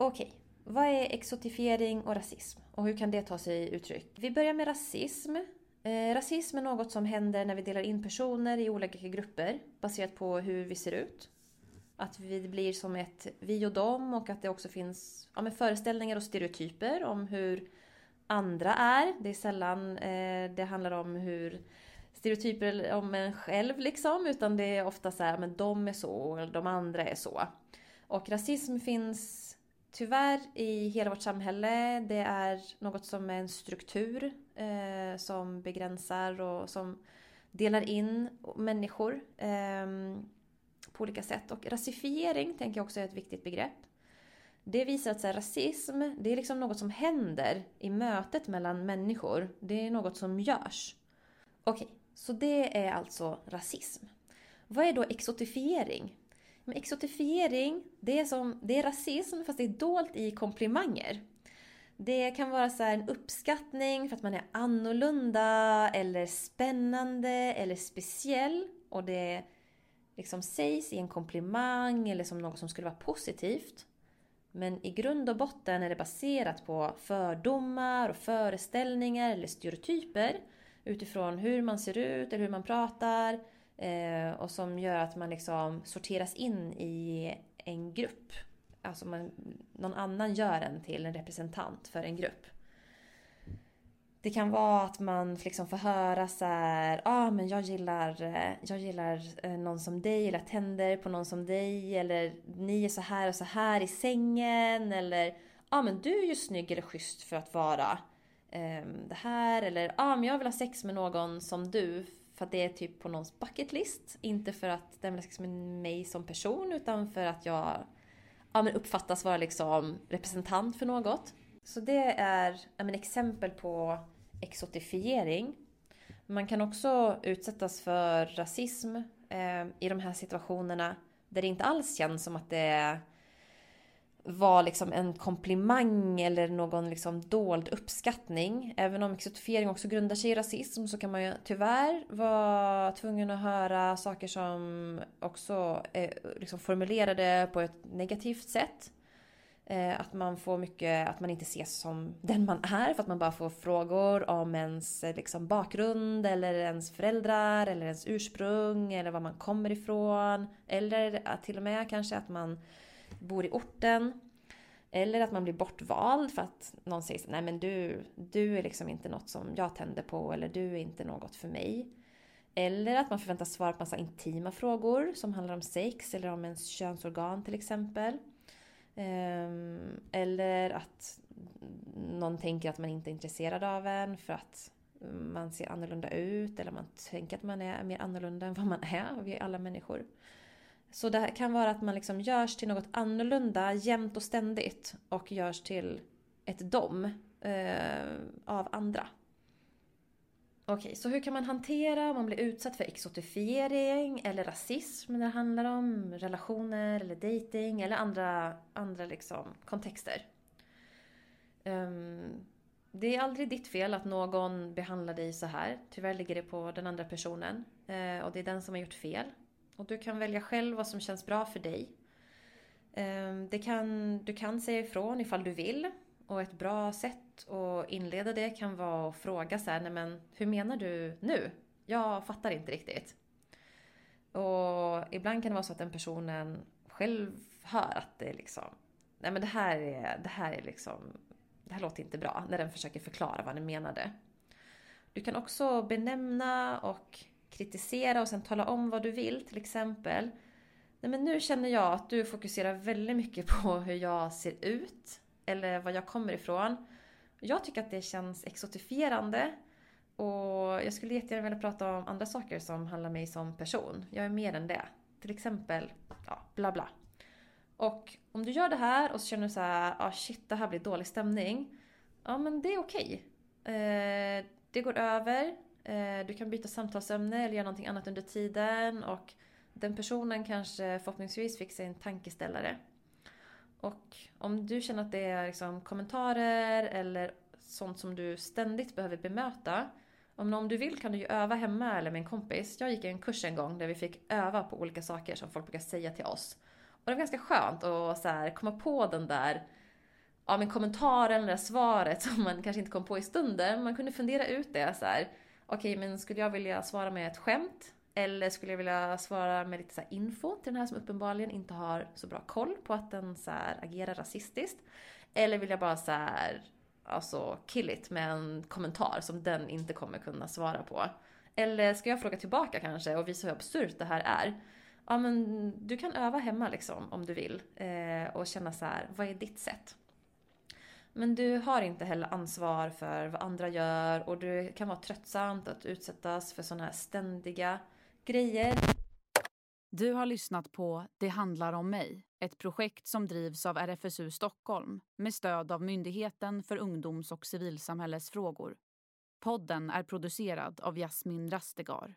Okej, vad är exotifiering och rasism? Och hur kan det ta sig uttryck? Vi börjar med rasism. Eh, rasism är något som händer när vi delar in personer i olika grupper baserat på hur vi ser ut. Att vi blir som ett vi och dem och att det också finns ja, föreställningar och stereotyper om hur andra är. Det är sällan eh, det handlar om hur stereotyper om en själv liksom. Utan det är ofta så här, men de är så, eller de andra är så. Och rasism finns tyvärr i hela vårt samhälle. Det är något som är en struktur eh, som begränsar och som delar in människor eh, på olika sätt. Och rasifiering tänker jag också är ett viktigt begrepp. Det visar att så här, rasism, det är liksom något som händer i mötet mellan människor. Det är något som görs. Okej, okay, så det är alltså rasism. Vad är då exotifiering? Men exotifiering, det är, som, det är rasism fast det är dolt i komplimanger. Det kan vara så en uppskattning för att man är annorlunda eller spännande eller speciell. Och det liksom sägs i en komplimang eller som något som skulle vara positivt. Men i grund och botten är det baserat på fördomar och föreställningar eller stereotyper utifrån hur man ser ut eller hur man pratar Eh, och som gör att man liksom sorteras in i en grupp. Alltså man, någon annan gör en till en representant för en grupp. Det kan vara att man liksom får höra så här, ah, men jag gillar, eh, jag gillar eh, någon som dig, eller tänder på någon som dig, eller ni är så här och så här i sängen, eller ja ah, men du är ju snygg eller schysst för att vara eh, det här, eller ja ah, men jag vill ha sex med någon som du för att det är typ på någons bucket list. Inte för att den liksom mig som person utan för att jag ja, men uppfattas vara liksom representant för något. Så det är ja, men exempel på exotifiering. Man kan också utsättas för rasism eh, i de här situationerna där det inte alls känns som att det är var liksom en komplimang eller någon liksom dold uppskattning. Även om exotifiering också grundar sig i rasism så kan man ju tyvärr vara tvungen att höra saker som också är liksom formulerade på ett negativt sätt. Eh, att man får mycket, att man inte ses som den man är för att man bara får frågor om ens eh, liksom bakgrund eller ens föräldrar eller ens ursprung eller var man kommer ifrån. Eller till och med kanske att man bor i orten. Eller att man blir bortvald för att någon säger nej men du, du är liksom inte något som jag tänder på eller du är inte något för mig. Eller att man förväntas svara på massa intima frågor som handlar om sex eller om ens könsorgan till exempel. Ehm, eller att någon tänker att man inte är intresserad av en för att man ser annorlunda ut eller man tänker att man är mer annorlunda än vad man är. Vi är alla människor. Så det kan vara att man liksom görs till något annorlunda jämt och ständigt och görs till ett dom eh, av andra. Okej, okay, så hur kan man hantera om man blir utsatt för exotifiering eller rasism när det handlar om relationer eller dating eller andra, andra liksom kontexter? Um, det är aldrig ditt fel att någon behandlar dig så här. Tyvärr ligger det på den andra personen. Eh, och det är den som har gjort fel. Och du kan välja själv vad som känns bra för dig. Ehm, det kan, du kan säga ifrån ifall du vill. Och ett bra sätt att inleda det kan vara att fråga så här, nej men hur menar du nu? Jag fattar inte riktigt. Och ibland kan det vara så att den personen själv hör att det är liksom, nej men det här är, det här är liksom, det här låter inte bra. När den försöker förklara vad den menade. Du kan också benämna och kritisera och sen tala om vad du vill. Till exempel, nej men nu känner jag att du fokuserar väldigt mycket på hur jag ser ut eller var jag kommer ifrån. Jag tycker att det känns exotifierande och jag skulle jättegärna vilja prata om andra saker som handlar om mig som person. Jag är mer än det. Till exempel, ja, bla bla. Och om du gör det här och så känner du så här, ah shit det här blir dålig stämning. Ja men det är okej. Okay. Eh, det går över. Eh, du kan byta samtalsämne eller göra någonting annat under tiden och den personen kanske förhoppningsvis fick sig en tankeställare. Och om du känner att det är liksom kommentarer eller sånt som du ständigt behöver bemöta. Om, du vill kan du ju öva hemma eller med en kompis. Jag gick en kurs en gång där vi fick öva på olika saker som folk brukar säga till oss. Och det var ganska skönt att så här, komma på den där ja, men kommentaren eller svaret som man kanske inte kom på i stunden. Man kunde fundera ut det så här. Okej, okay, men skulle jag vilja svara med ett skämt? Eller skulle jag vilja svara med lite så info till den här som uppenbarligen inte har så bra koll på att den så agerar rasistiskt? Eller vill jag bara så här, alltså kill it med en kommentar som den inte kommer kunna svara på? Eller ska jag fråga tillbaka kanske och visa hur absurt det här är? Ja men du kan öva hemma liksom om du vill eh, och känna så här, vad är ditt sätt? Men du har inte heller ansvar för vad andra gör och det kan vara tröttsamt att utsättas för sådana här ständiga grejer. Du har lyssnat på Det handlar om mig, ett projekt som drivs av RFSU Stockholm med stöd av Myndigheten för ungdoms och civilsamhällesfrågor. Podden är producerad av Jasmin Rastegar.